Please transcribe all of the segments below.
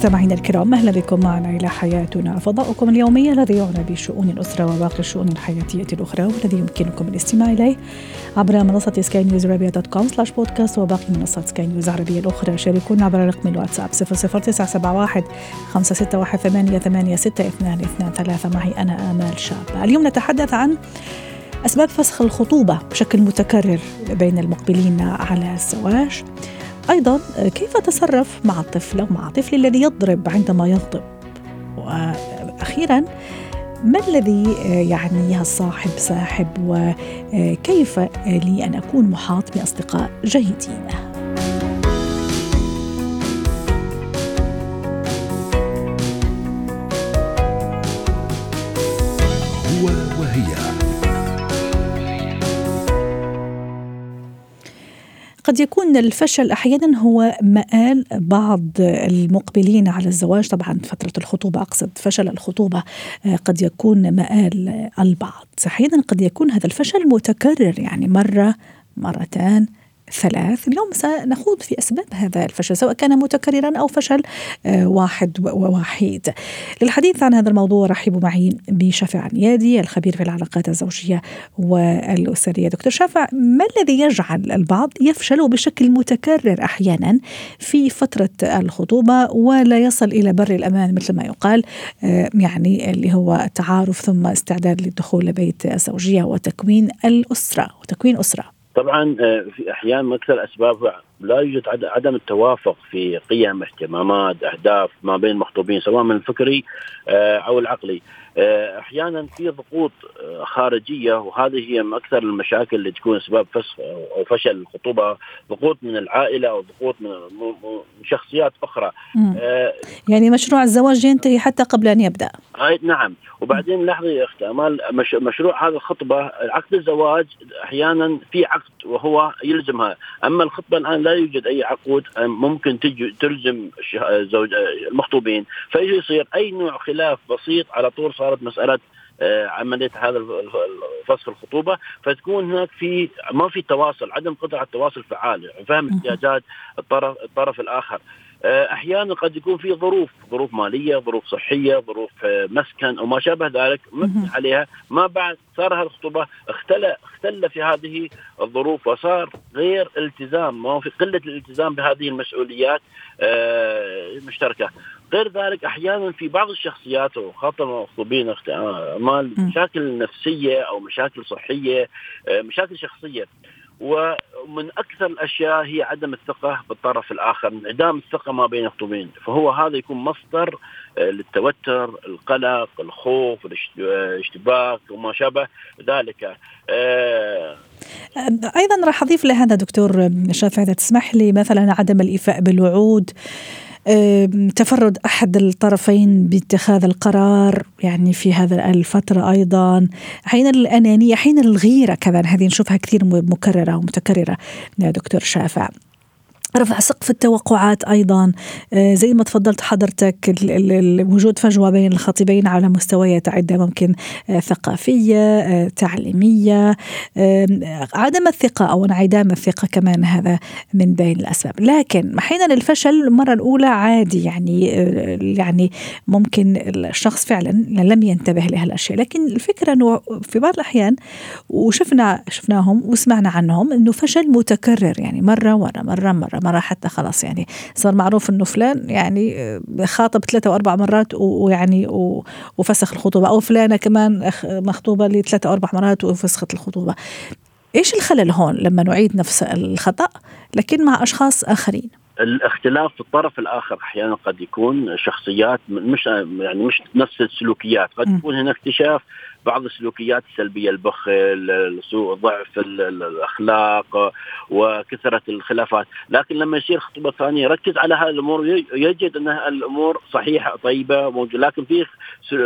مستمعينا الكرام أهلا بكم معنا إلى حياتنا. فضاؤكم اليومي الذي يعنى بشؤون الأسرة وباقي الشؤون الحياتية الأخرى والذي يمكنكم الاستماع إليه عبر منصة سكاي نيوز عربيه dot com slash podcast وباقي منصات سكاي نيوز العربية الأخرى. شاركونا عبر رقم الواتساب 00971 561 886223 معي أنا آمال شاب. اليوم نتحدث عن أسباب فسخ الخطوبة بشكل متكرر بين المقبلين على الزواج. أيضا كيف أتصرف مع الطفل مع الطفل الذي يضرب عندما يغضب وأخيرا ما الذي يعنيه الصاحب ساحب؟ وكيف لي أن أكون محاط بأصدقاء جيدين؟ قد يكون الفشل أحيانا هو مآل بعض المقبلين على الزواج. طبعا فترة الخطوبة أقصد فشل الخطوبة قد يكون مآل البعض. أحيانا قد يكون هذا الفشل متكرر يعني مرة مرتان ثلاث اليوم سنخوض في أسباب هذا الفشل سواء كان متكررا أو فشل واحد ووحيد للحديث عن هذا الموضوع رحبوا معي بشافع عنيادي الخبير في العلاقات الزوجية والأسرية. دكتور شافع ما الذي يجعل البعض يفشل بشكل متكرر أحيانا في فترة الخطوبة ولا يصل إلى بر الأمان مثل ما يقال يعني اللي هو التعارف ثم استعداد للدخول لبيت الزوجية وتكوين الأسرة وتكوين أسرة؟ طبعا في احيان من أكثر الاسباب لا يوجد عدم التوافق في قيم اهتمامات أهداف ما بين المخطوبين سواء من الفكري أو العقلي. أحيانا في ضغوط خارجية وهذه هي من أكثر المشاكل اللي تكون اسباب فسخ أو فشل الخطوبة ضغوط من العائلة أو ضغوط من شخصيات أخرى. يعني مشروع الزواج ينتهي حتى قبل أن يبدأ. نعم. وبعدين لاحظي يا اخت أمال مش مشروع هذه الخطبة عقد الزواج أحيانا في عقد وهو يلزمها. أما الخطبة الآن لا يوجد أي عقود ممكن تجي تلزم زوج المخطوبين. فيجي يصير؟ أي نوع خلاف بسيط على طول صارت مسألة عملية هذا فسخ الخطوبة. فتكون هناك في ما في تواصل عدم قدره على التواصل فعال فهم احتياجات الطرف الطرف الآخر. أحيانا قد يكون في ظروف ظروف مالية ظروف صحية ظروف مسكن أو ما شابه ذلك مبني عليها. ما بعد صار هذه الخطوبه اختل اختل في هذه الظروف وصار غير التزام ما في قلة الالتزام بهذه المسؤوليات المشتركة. غير ذلك أحيانا في بعض الشخصيات وخاصة المخطوبين مال مشاكل نفسية أو مشاكل صحية مشاكل شخصية ومن أكثر الأشياء هي عدم الثقة بالطرف الآخر، انعدام الثقة ما بين المخطوبين، فهو هذا يكون مصدر للتوتر، القلق، الخوف، الاشتباك وما شابه ذلك. أيضا راح أضيف لهذا دكتور شافع إذا تسمح لي مثلا عدم الإيفاء بالوعود تفرد أحد الطرفين باتخاذ القرار يعني في هذا الفترة أيضا. أحيانا الانانيه أحيانا الغيرة كمان هذه نشوفها كثير مكررة ومتكررة يا دكتور شافع. رفع سقف التوقعات أيضا. زي ما تفضلت حضرتك وجود فجوة بين الخطيبين على مستويات عده ممكن ثقافية تعليمية. عدم الثقة أو انعدام الثقة كمان هذا من بين الأسباب. لكن أحيانا الفشل المرة الأولى عادي يعني يعني ممكن الشخص فعلا لم ينتبه لهالاشياء لكن الفكرة إنه في بعض الأحيان وشفنا شفناهم وسمعنا عنهم إنه فشل متكرر يعني مرة ورا مرة مرة مرة حتى خلاص يعني صار معروف إنه فلان يعني خاطب ثلاثة وأربع مرات ويعني وفسخ الخطوبة أو فلانة كمان مخطوبة لثلاثة وأربع مرات وفسخت الخطوبة. إيش الخلل هون لما نعيد نفس الخطأ لكن مع أشخاص آخرين؟ الاختلاف في الطرف الآخر أحيانا قد يكون شخصيات مش يعني مش نفس السلوكيات قد يكون هنا اكتشاف بعض السلوكيات السلبية البخل سوء ضعف الأخلاق وكثرة الخلافات. لكن لما يصير خطبة ثانية يركز على هذه الأمور. يجد أن الأمور صحيحة طيبة موجودة. لكن في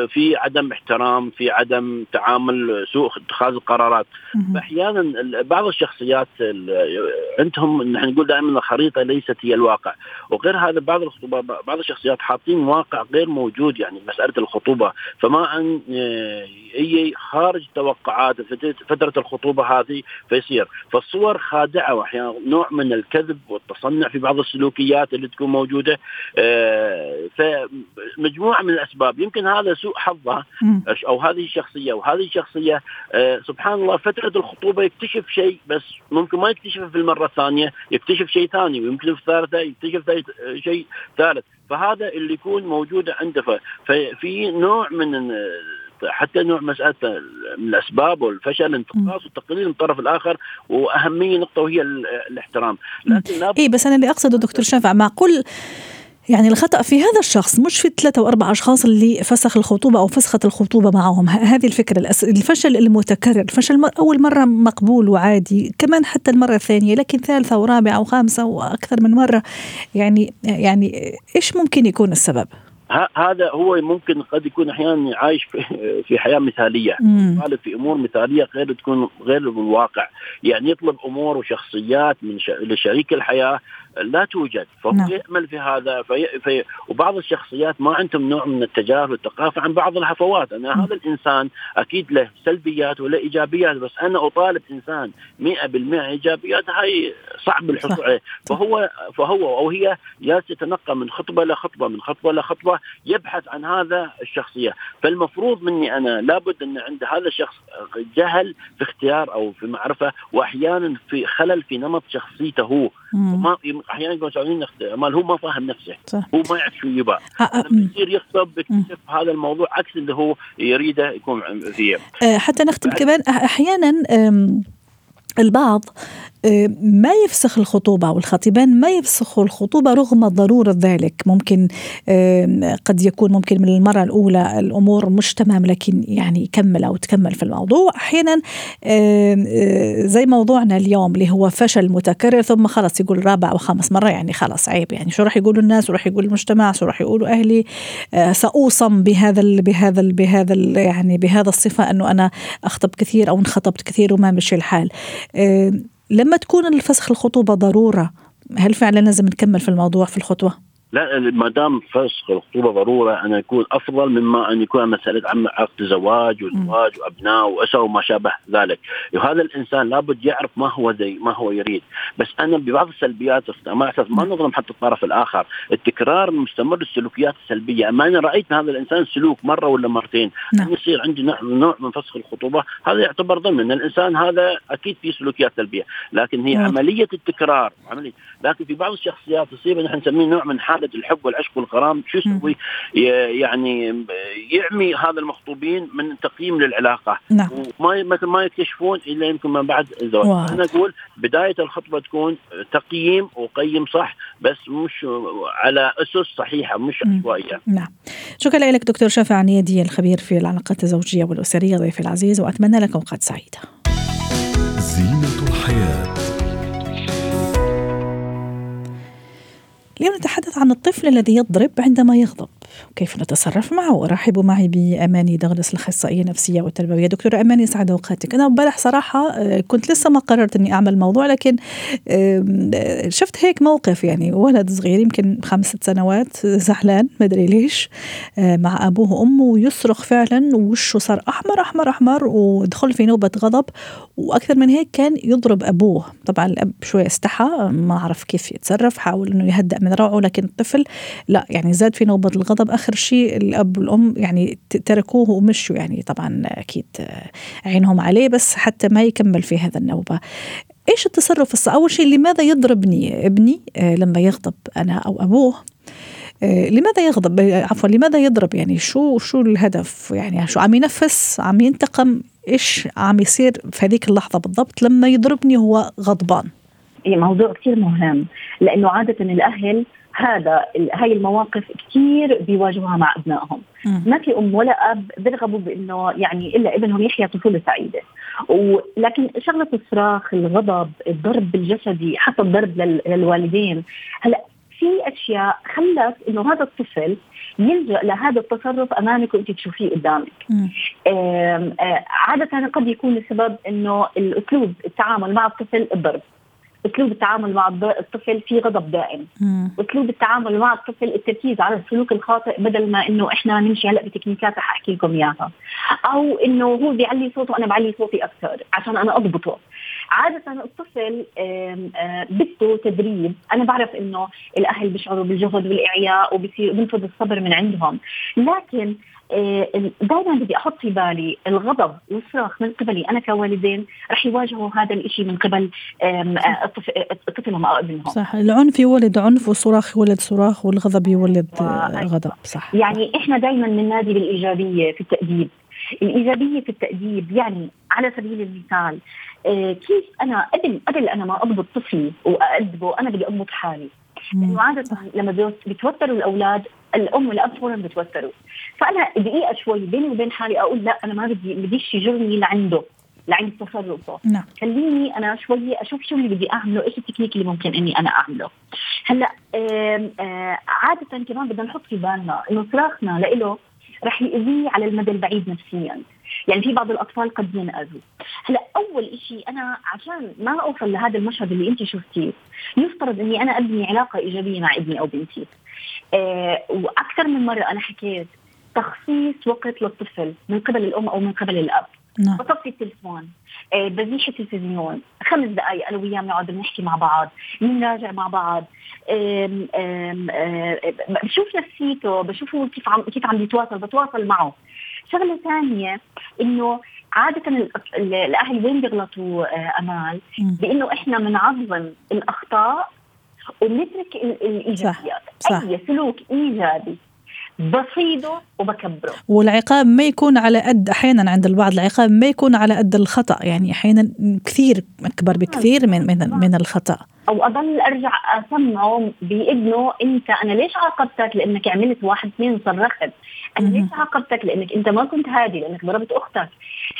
في عدم احترام في عدم تعامل سوء اتخاذ القرارات. فأحيانا بعض الشخصيات عندهم نحن نقول دائما الخريطة ليست هي الواقع. وغير هذا بعض الخطوبة بعض الشخصيات حاطين واقع غير موجود يعني مسألة الخطوبة. فما أن هي خارج توقعات فترة الخطوبة هذه فيصير. فالصور خادعة وأحيانا نوع من الكذب والتصنع في بعض السلوكيات اللي تكون موجودة. آه، فمجموعة من الأسباب. يمكن هذا سوء حظها أو هذه الشخصية. وهذه الشخصية آه، سبحان الله فترة الخطوبة يكتشف شيء بس ممكن ما يكتشفه في المرة الثانية يكتشف شيء ثاني ويمكن في الثالثة يكتشف شيء ثالث. فهذا اللي يكون موجود عنده. ففي نوع من حتى نوع مسألة من الأسباب والفشل الانتقاص والتقليل من الطرف الآخر وأهمية نقطة وهي الاحترام. لكن اي بس أنا اللي أقصده دكتور شافع معقول يعني الخطأ في هذا الشخص مش في الثلاثة وأربع أشخاص اللي فسخ الخطوبة أو فسخت الخطوبة معهم؟ هذه الفكرة الفشل المتكرر الفشل أول مرة مقبول وعادي كمان حتى المرة الثانية لكن ثالثة ورابعة وخامسة وأكثر من مرة. يعني يعني إيش ممكن يكون السبب؟ هذا هو ممكن قد يكون أحيانا عايش في حياة مثالية. طالب في أمور مثالية غير تكون غير الواقع. يعني يطلب أمور وشخصيات من لشريك الحياة لا توجد. فهو نعم. يأمل في هذا في في وبعض الشخصيات ما عندهم نوع من التجاهل والثقافة عن بعض الهفوات أنا م. هذا الإنسان أكيد له سلبيات ولا إيجابيات بس أنا أطالب إنسان 100% إيجابيات هاي صعب الحصول عليه. فهو فهو أو هي جالس يتنقى من خطبة لخطبة من خطبة لخطبة يبحث عن هذا الشخصية. فالمفروض مني أنا لابد أن عند هذا الشخص جهل في اختيار أو في معرفة وأحيانا في خلل في نمط شخصيته. هو ما أحيانا يكون سعوديين مال هو ما فاهم نفسه. صح. هو ما يعرف شو يبغى. آه، آه، لما يصير يخطب يكتشف هذا الموضوع عكس اللي هو يريده يكون فيه. آه، حتى نختم كمان أحيانا البعض آه، ما يفسخ الخطوبة أو الخطيبان ما يفسخوا الخطوبة رغم ضرورة ذلك. ممكن قد يكون ممكن من المرة الأولى الأمور مش تمام لكن يعني يكمل أو تكمل في الموضوع. أحيانا آه، زي موضوعنا اليوم اللي هو فشل متكرر ثم خلص يقول رابع أو خامس مرة يعني خلص عيب. يعني شو راح يقولوا الناس؟ وراح يقول المجتمع؟ شو راح يقولوا أهلي؟ آه، سأوصم بهذا ال بهذا ال بهذا ال يعني بهذا الصفة أنه أنا أخطب كثير أو انخطبت كثير وما مشي الحال. لما تكون الفسخ الخطوبة ضرورة هل فعلا لازم نكمل في الموضوع في الخطوة؟ لا ما دام فسخ الخطوبة ضرورة ان يكون أفضل مما أن يكون مسألة عم عقد زواج وزواج وأبناء وأسر وما شابه ذلك، وهذا الإنسان لابد يعرف ما هو زي ما هو يريد، بس أنا ببعض السلبيات أساس ما نظلم حتى الطرف الآخر، التكرار المستمر السلوكيات السلبية، أما أنا رأيت هذا الإنسان سلوك مرة ولا مرتين، نعم. يصير عندي نوع من فسخ الخطوبة، هذا يعتبر ضمن الإنسان هذا أكيد في سلوكيات سلبية، لكن هي نعم. عملية التكرار، عملية، لكن في بعض الشخصيات تصيب نحن نسميه نوع من حالة حاله الحب والعشق والغرام شو يسوي؟ يعني يعمي هذا المخطوبين من تقييم للعلاقة. نعم. وما مثل ما يكتشفون إلا يمكن ما بعد الزواج. أنا أقول بداية الخطبة تكون تقييم وقيم صح بس مش على أسس صحيحة مش عشوائية. نعم. شكرا لك دكتور شافع عنيدي الخبير في العلاقات الزوجية والأسرية ضيفي العزيز وأتمنى لكم أوقات سعيدة. اليوم نتحدث عن الطفل الذي يضرب عندما يغضب. كيف نتصرف معه. أرحب معي بأماني دغلس الأخصائية النفسية والتربوية. دكتورة أماني سعد أوقاتك. أنا امبارح صراحة آه، كنت لسه ما قررت أني أعمل موضوع لكن شفت هيك موقف يعني. ولد صغير يمكن خمس ست سنوات زعلان ما أدري ليش آه، مع أبوه وأمه ويصرخ فعلا ووشه صار أحمر أحمر أحمر ودخل في نوبة غضب. وأكثر من هيك كان يضرب أبوه. طبعا الأب شوي استحى ما عرف كيف يتصرف حاول أنه يهدأ من روعه لكن الطفل لا يعني زاد في نوبة الغضب. آخر شيء الأب والأم يعني تركوه ومشوا يعني طبعا أكيد عينهم عليه بس حتى ما يكمل في هذا النوبة. إيش التصرف الصح أول شيء لماذا يضربني ابني آه، لما يغضب أنا أو أبوه؟ آه، لماذا يغضب؟ عفوا لماذا يضرب؟ يعني شو شو الهدف؟ يعني شو عم ينفس؟ عم ينتقم؟ إيش عم يصير في هذيك اللحظة بالضبط لما يضربني هو غضبان؟ إيه موضوع كثير مهم لأنه عادة الأهل هذا هاي المواقف كثير بيواجهوها مع أبنائهم. ما في أم ولا أب بيرغبوا بإنه يعني إلا إبنهم يحيا طفولة سعيدة. ولكن شغلة الصراخ الغضب الضرب الجسدي حتى الضرب للوالدين. هلأ في أشياء خلت إنه هذا الطفل يلجأ لهذا التصرف أمامك وأنت تشوفيه قدامك. عادة قد يكون السبب إنه الأسلوب التعامل مع الطفل الضرب. أسلوب التعامل مع الطفل في غضب دائم. أسلوب التعامل مع الطفل التركيز على السلوك الخاطئ بدل ما إنه إحنا نمشي هلأ بتكنيكات رح أحكي لكم إياها. أو إنه هو بيعلي صوته وأنا بعلي صوتي أكثر عشان أنا أضبطه. عادة الطفل بده تدريب، أنا بعرف إنه الأهل بيشعروا بالجهد والإعياء وبصير بنفض الصبر من عندهم، لكن دائما بدي أحط في بالي الغضب والصراخ من قبلي. أنا كوالدين رح يواجهوا هذا الشيء من قبل آه، طفلهم أو ابنهم صح. العنف يولد عنف والصراخ يولد صراخ والغضب يولد غضب. صح. يعني إحنا دائما بننادي بالإيجابية في التأديب. الإيجابية في التأديب يعني على سبيل المثال آه، كيف أنا قبل قبل أنا ما اضبط طفلي وادبه أنا بدي اضبط حالي. لأنه عادة لما بيتوتروا الأولاد الأم والأب فورا بتوتروا. فانا دقيقة شوي بيني وبين حالي أقول لا أنا ما بدي بديش يجرني لعنده لعند تصرفه. نعم. خليني أنا شوي أشوف شو اللي بدي أعمله إيش التكنيك اللي ممكن إني أنا أعمله. هلأ عادة كمان بدنا نحط في بالنا إنه صراخنا له رح يأذيه على المدى البعيد نفسيا. يعني في بعض الأطفال قد ينأذوا. هلأ أول شيء أنا عشان ما أوصل لهذا المشهد اللي أنت شفتيه يفترض إني أنا أبني علاقة إيجابية مع ابني أو بنتي. آه وأكثر من مرة أنا حكيت تخصيص وقت للطفل من قبل الأم أو من قبل الأب نعم. بطفي التليفون آه بزيح التلفزيون خمس دقائق أنا وياه بنقعد بنحكي مع بعض بنراجع مع بعض آم آم آم بشوف نفسيته بشوفه كيف عم كيف عم بيتواصل بتواصل معه شغلة ثانية إنه عادة الأهل وين بيغلطوا آه، أمال؟ بإنه إحنا بنعظم الأخطاء وبنترك الإيجابيات صح. صح. أي سلوك إيجابي بصيده وبكبره. والعقاب ما يكون على قد أحيانا عند البعض العقاب ما يكون على قد الخطأ يعني أحيانا كثير أكبر بكثير من من من الخطأ. أو أضل أرجع أسمعه بابنه أنت أنا ليش عاقبتك؟ لأنك عملت واحد اثنين وصرخت أنا ليش عاقبتك؟ لأنك أنت ما كنت هادي لأنك ضربت أختك.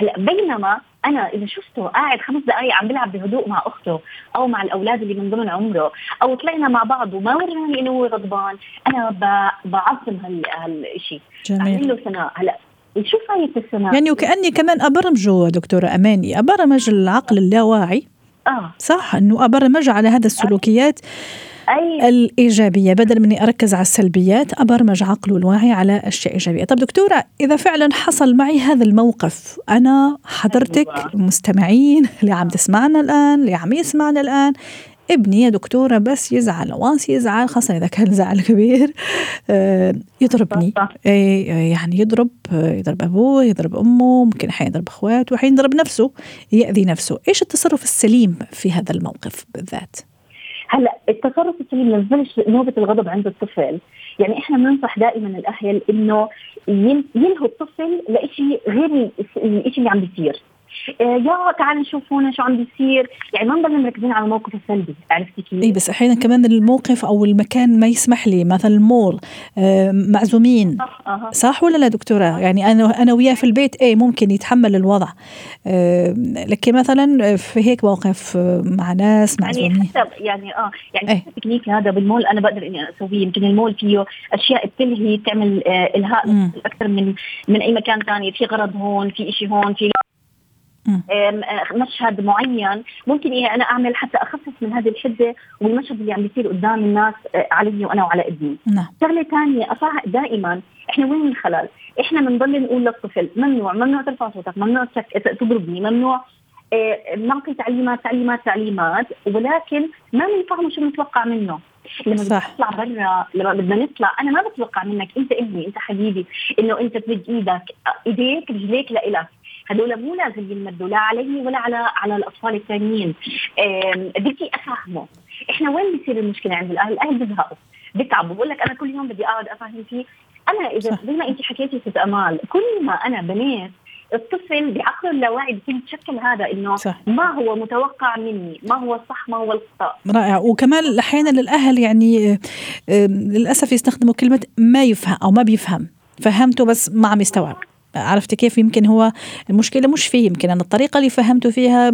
هلأ بينما أنا إذا شفته قاعد خمس دقائق عم بيلعب بهدوء مع أخته أو مع الأولاد اللي من ضمن عمره أو طلعنا مع بعض وما وراني إنه هو غضبان أنا بعظم هالشيء جميل. له ثناء. هلا شو فايدة السنة؟ يعني وكأني كمان أبرمجه دكتورة أماني. أبرمج العقل اللاواعي. آه. صح أنه أبرمج على هذا السلوكيات. أي. الإيجابية. بدل من أركز على السلبيات أبرمج عقله الواعي على أشياء إيجابية. طب دكتورة إذا فعلا حصل معي هذا الموقف أنا حضرتك المستمعين اللي عم تسمعنا الآن اللي عم يسمعنا الآن ابني يا دكتورة بس يزعل واس يزعل خاصة إذا كان زعل كبير آه، يضربني. يعني يضرب يضرب أبوه يضرب أمه ممكن أحيانا يضرب أخواته وحين يضرب نفسه يأذي نفسه. إيش التصرف السليم في هذا الموقف بالذات؟ هلا التصرف السليم تبلش نوبة الغضب عند الطفل. يعني إحنا بننصح دائما الأهل إنه ينهوا الطفل لشيء غير الشيء اللي عم بيصير. آه، يا تعال نشوف هون شو عم بيصير يعني ما نضل مركزين على الموقف السلبي عرفتي كيف؟ إي بس أحيانا كمان الموقف أو المكان ما يسمح لي مثلا المول آه، معزومين صح, أه. صح ولا لا دكتورة؟ يعني أنا أنا وياه في البيت إيه ممكن يتحمل الوضع آه، لكن مثلا في هيك موقف مع ناس معزومين يعني حسب يعني آه يعني إيه؟ التكنيك هذا بالمول أنا بقدر إني أسويه يمكن المول فيه أشياء بتلهي تعمل إلهاء أكثر من من أي مكان ثاني في غرض هون في شيء هون في مشهد معين ممكن إيه أنا أعمل حتى اخفف من هذه الحدة والمشهد اللي عم بيصير قدام الناس آه، علي وأنا وعلى ابني نعم. شغلة ثانية دائما إحنا وين الخلل؟ إحنا بنضل نقول للطفل ممنوع ممنوع ترفع صوتك ممنوع تضربني ممنوع آه، نعطي تعليمات تعليمات تعليمات ولكن ما بنفهمه شو بنتوقع منه لما صح. نطلع برا لما بدنا نطلع أنا ما بتوقع منك أنت ابني أنت حبيبي إنه أنت تمد إيدك إيديك رجليك لإلك هذول مو لازم ينمدوا لا علي ولا على على الأطفال الثانيين. بدي أفهمه. إحنا وين بصير المشكلة عند الأهل؟ الأهل بيزهقوا بتعبوا بقول لك أنا كل يوم بدي أقعد أفهم فيه أنا إذا زي ما انت حكيتي ست امال كل ما أنا بنيت الطفل بعقله اللاواعي بيكون يتشكل هذا إنه صح. ما هو متوقع مني ما هو الصح ما هو الخطأ. رائع. وكمان أحيانا الاهل يعني للأسف يستخدموا كلمة ما يفهم أو ما بيفهم. فهمته بس ما عم يستوعب. عرفت كيف يمكن هو المشكلة مش فيه يمكن أنا الطريقة اللي فهمته فيها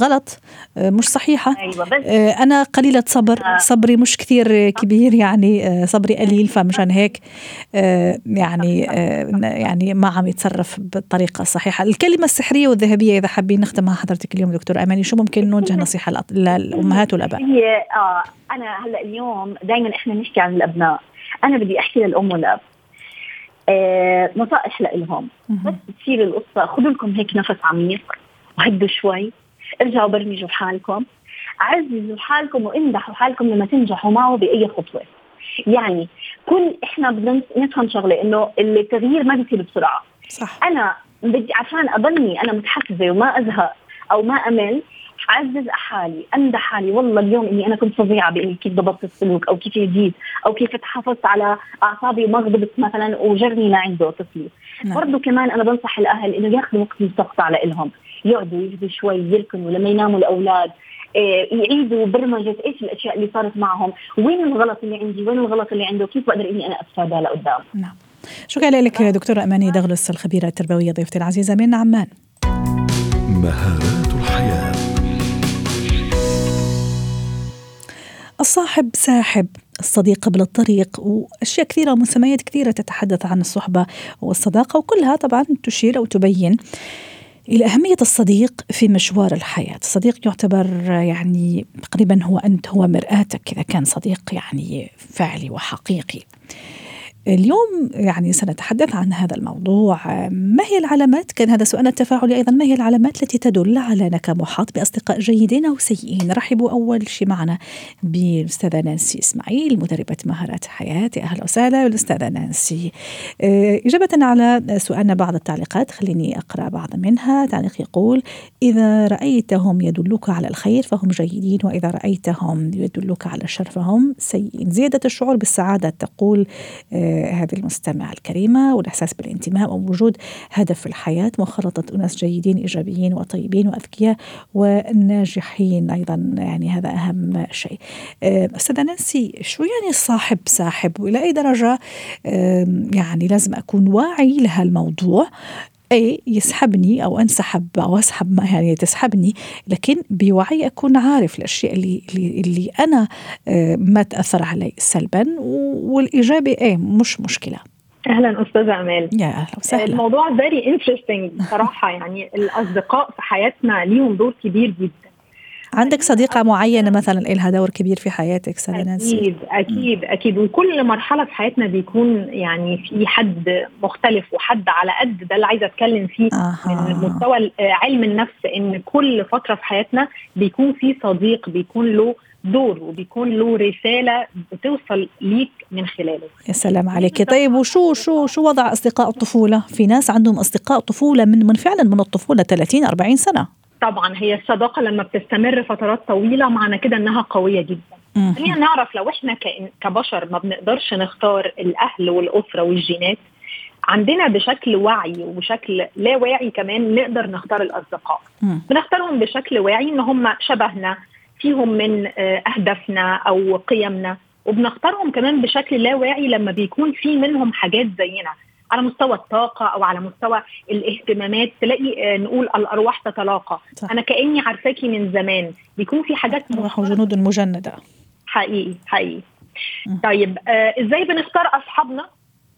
غلط آه، مش صحيحة. بس آه، أنا قليلة صبر آه. صبري مش كثير كبير يعني صبري قليل فمشان هيك يعني يعني ما عم يتصرف بالطريقة الصحيحه الكلمة السحرية والذهبية إذا حابين نختمها حضرتك اليوم دكتور أماني شو ممكن نوجه نصيحة للامهات والأباء؟ هي آه أنا هلأ اليوم دائما إحنا نحكي عن الأبناء. أنا بدي أحكي للأم والأب. نصائح لهم بس. تصير القصة. خذوا لكم هيك نفس عميق. وهدوا شوي. ارجعوا برمجوا حالكم عززوا حالكم وامدحوا حالكم لما تنجحوا معه بأي خطوة. يعني كل إحنا بدنا نفهم شغلة إنه التغيير ما بيصير بسرعة. صح. أنا بدي عشان اضلني أنا متحفزه وما أزهق أو ما أمل اعزز حالي امدح حالي. والله اليوم إني أنا كنت فظيعة بإني كيف ضبطت السلوك أو كيف جديد أو كيف تحافظت على أعصابي وما غضبت مثلا وجرني لعنده طفلي نعم. برضه كمان أنا بنصح الأهل إنه ياخذوا وقت مستقطع لهم يقعدوا يهدوا شوي يركنوا لما يناموا الأولاد إيه، يعيدوا برمجة إيش الأشياء اللي صارت معهم، وين الغلط اللي عندي، وين الغلط اللي عنده، كيف بقدر إني أنا اتفاداه لقدام. نعم. شكرا لك دكتورة أماني دغلس الخبيرة التربوية ضيفتي العزيزة من عمان. مهارات الصاحب ساحب الصديق قبل الطريق وأشياء كثيرة ومسميات كثيرة تتحدث عن الصحبة والصداقة وكلها طبعا تشير أو تبين إلى أهمية الصديق في مشوار الحياة. الصديق يعتبر يعني تقريبا هو أنت هو مرآتك إذا كان صديق يعني فعلي وحقيقي. اليوم يعني سنتحدث عن هذا الموضوع. ما هي العلامات؟ كان هذا سؤالنا التفاعلي أيضا. ما هي العلامات التي تدل على أنك محاط بأصدقاء جيدين أو سيئين؟ رحبوا أول شيء معنا بالأستاذة نانسي إسماعيل مدربة مهارات حياة. يا أهلا وسهلا. بالأستاذة نانسي آه، إجابة على سؤالنا بعض التعليقات. خليني أقرأ بعض منها. تعليق يقول إذا رأيتهم يدلوك على الخير فهم جيدين وإذا رأيتهم يدلوك على الشر فهم سيئين. زيادة الشعور بالسعادة تقول آه، هذه المستمعة الكريمة والإحساس بالانتماء ووجود هدف في الحياة مخالطة أناس جيدين إيجابيين وطيبين وأذكياء والناجحين أيضا يعني هذا أهم شيء. آه، أستاذة نانسي شو يعني الصاحب ساحب؟ وإلى أي درجة يعني لازم أكون واعي لهالموضوع؟ أي يسحبني أو انسحب أو أسحب ما يعني تسحبني لكن بوعي أكون عارف الأشياء اللي اللي, اللي أنا آه، ما تأثر علي سلبا والإيجابي إيه مش مشكلة. أهلا أستاذة امال يا أهلا وسهلا. الموضوع very interesting بصراحه يعني الأصدقاء في حياتنا ليهم دور كبير جدا. عندك صديقة معينة مثلا لها دور كبير في حياتك استاذه نانسي أكيد أكيد أكيد. وكل مرحلة في حياتنا بيكون يعني في حد مختلف وحد على قد ده اللي عايزة أتكلم فيه. من أها مستوى آه، علم النفس إن كل فترة في حياتنا بيكون في صديق بيكون له دور وبيكون له رسالة بتوصل ليك من خلاله. يا سلام عليك. طيب وشو شو شو وضع أصدقاء الطفولة؟ في ناس عندهم أصدقاء طفولة من من فعلا من الطفولة 30 40 سنة. طبعا هي الصداقة لما بتستمر فترات طويلة معنى كده إنها قوية جدا. خلينا نعرف لو إحنا كبشر ما بنقدرش نختار الأهل والأسرة والجينات عندنا بشكل وعي وبشكل لا واعي كمان نقدر نختار الأصدقاء. بنختارهم بشكل واعي إن هم شبهنا فيهم من آه، أهدافنا أو قيمنا وبنختارهم كمان بشكل لا واعي لما بيكون في منهم حاجات زينا على مستوى الطاقة أو على مستوى الاهتمامات تلاقي آه، نقول الأرواح تتلاقى. صح. أنا كأني عارفاكي من زمان. بيكون في حاجات روح وجنود مجندة. حقيقي حقيقي. مم. طيب آه إزاي بنختار أصحابنا؟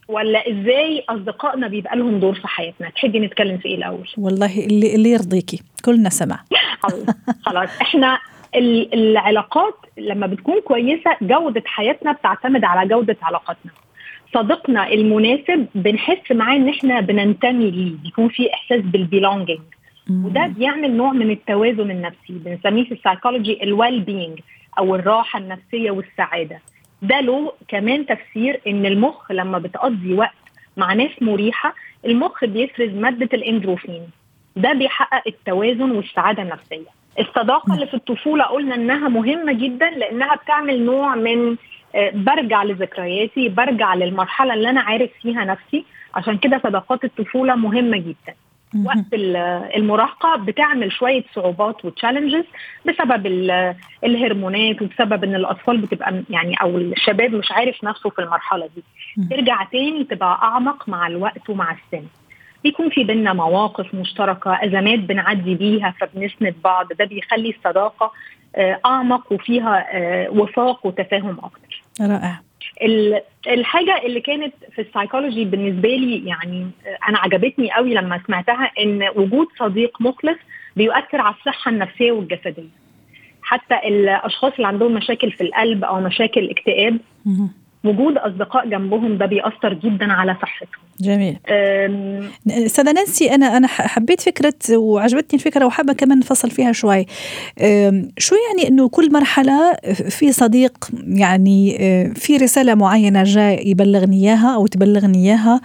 ولا إزاي أصدقائنا بيبقى لهم دور في حياتنا؟ تحبي نتكلم في إيه الأول؟ والله اللي اللي يرضيكي. كلنا سمع خلاص. إحنا ال- العلاقات لما بتكون كويسة جودة حياتنا بتعتمد على جودة علاقاتنا. صديقنا المناسب بنحس معاه إن إحنا بننتمي ليه بيكون في إحساس بال belonging وده بيعمل نوع من التوازن النفسي بنسميه في ال psychology ال well-being أو الراحة النفسية والسعادة. ده له كمان تفسير إن المخ لما بتقضي وقت مع ناس مريحة المخ بيفرز مادة الإندروفين. ده بيحقق التوازن والسعادة النفسية. الصداقة اللي في الطفولة قلنا إنها مهمة جدا لأنها بتعمل نوع من برجع لذكرياتي برجع للمرحلة اللي أنا عارف فيها نفسي. عشان كده صداقات الطفولة مهمة جدا. وقت المراهقة بتعمل شوية صعوبات وتشالنجز بسبب الهرمونات وبسبب إن الأطفال بتبقى يعني أو الشباب مش عارف نفسه في المرحلة دي. ترجع تاني تبقى أعمق مع الوقت ومع السن. بيكون في بينا مواقف مشتركة أزمات بنعدي بيها فبنسند بعض. ده بيخلي الصداقة آه، أعمق وفيها آه، وفاق وتفاهم أكتر. رائع. الحاجة اللي كانت في السايكولوجي بالنسبة لي يعني أنا عجبتني قوي لما سمعتها إن وجود صديق مخلص بيؤثر على الصحة النفسية والجسدية. حتى الأشخاص اللي عندهم مشاكل في القلب أو مشاكل اكتئاب وجود أصدقاء جنبهم ده بيأثر جدا على صحتهم. جميل. أستاذة نانسي أنا أنا حبيت فكرة وعجبتني الفكرة وحابة كمان نفصل فيها شوي. شو يعني إنه كل مرحلة في صديق يعني في رسالة معينة جاي يبلغني إياها أو تبلغني إياها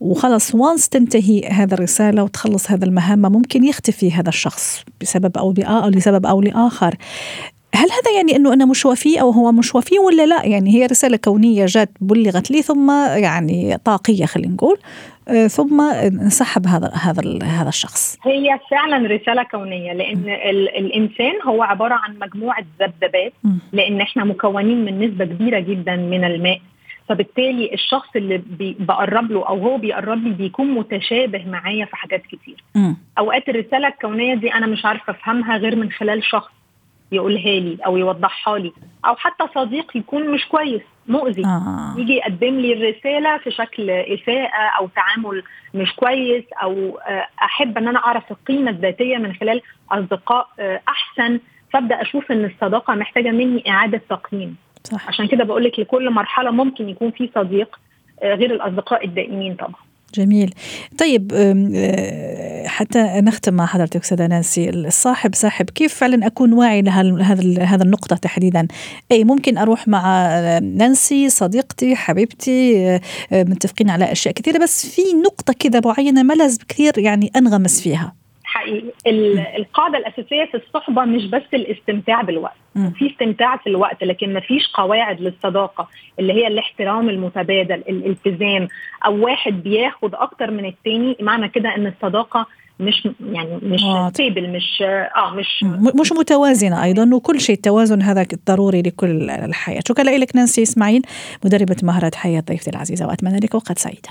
وخلص وانس تنتهي هذا الرسالة وتخلص هذا المهمه ممكن يختفي هذا الشخص بسبب أو أو لسبب أو لآخر. هل هذا يعني أنه أنا مش وفي أو هو مش وفي ولا لا؟ يعني هي رسالة كونية جات بلغت لي ثم يعني طاقية خلينا نقول آه، ثم انسحب هذا هذا هذا الشخص. هي فعلا رسالة كونية لأن الإنسان هو عبارة عن مجموعة ذبذبات لأن إحنا مكونين من نسبة كبيرة جدا من الماء. فبالتالي الشخص اللي بقرب له أو هو بيقرب لي بيكون متشابه معايا في حاجات كتير. م. أوقات الرسالة الكونية دي أنا مش عارفة أفهمها غير من خلال شخص. يقولها لي أو يوضحها لي. أو حتى صديق يكون مش كويس مؤذي. آه. يجي يقدم لي الرسالة في شكل اساءه أو تعامل مش كويس أو آه، أحب إن أنا أعرف القيمة الذاتية من خلال أصدقاء آه، أحسن. فأبدأ أشوف إن الصداقة محتاجة مني إعادة تقييم. صح. عشان كده بقول لك لكل مرحلة ممكن يكون في صديق آه، غير الأصدقاء الدائمين طبعا. جميل. طيب آه، حتى نختم مع حضرتك أستاذة نانسي. الصاحب صاحب كيف فعلا أكون واعي لهذا هذا النقطة تحديدا؟ أي ممكن أروح مع نانسي صديقتي حبيبتي آه، متفقين على أشياء كثيرة بس في نقطة كذا معينة ما لازم كثير يعني أنغمس فيها. حقيقي. القاعدة الأساسية في الصحبة مش بس الاستمتاع بالوقت. في استمتاع في الوقت لكن ما فيش قواعد للصداقة اللي هي الاحترام المتبادل الالتزام أو واحد بياخد أكتر من التاني. معنى كده إن الصداقة مش يعني مش ستيبل مش آه مش مش متوازنة أيضا وكل شيء التوازن هذا ضروري لكل الحياة. شكرا لك نانسي إسماعيل مدربة مهارات حياة ضيفتي العزيزة وأتمنى لك اوقات سعيده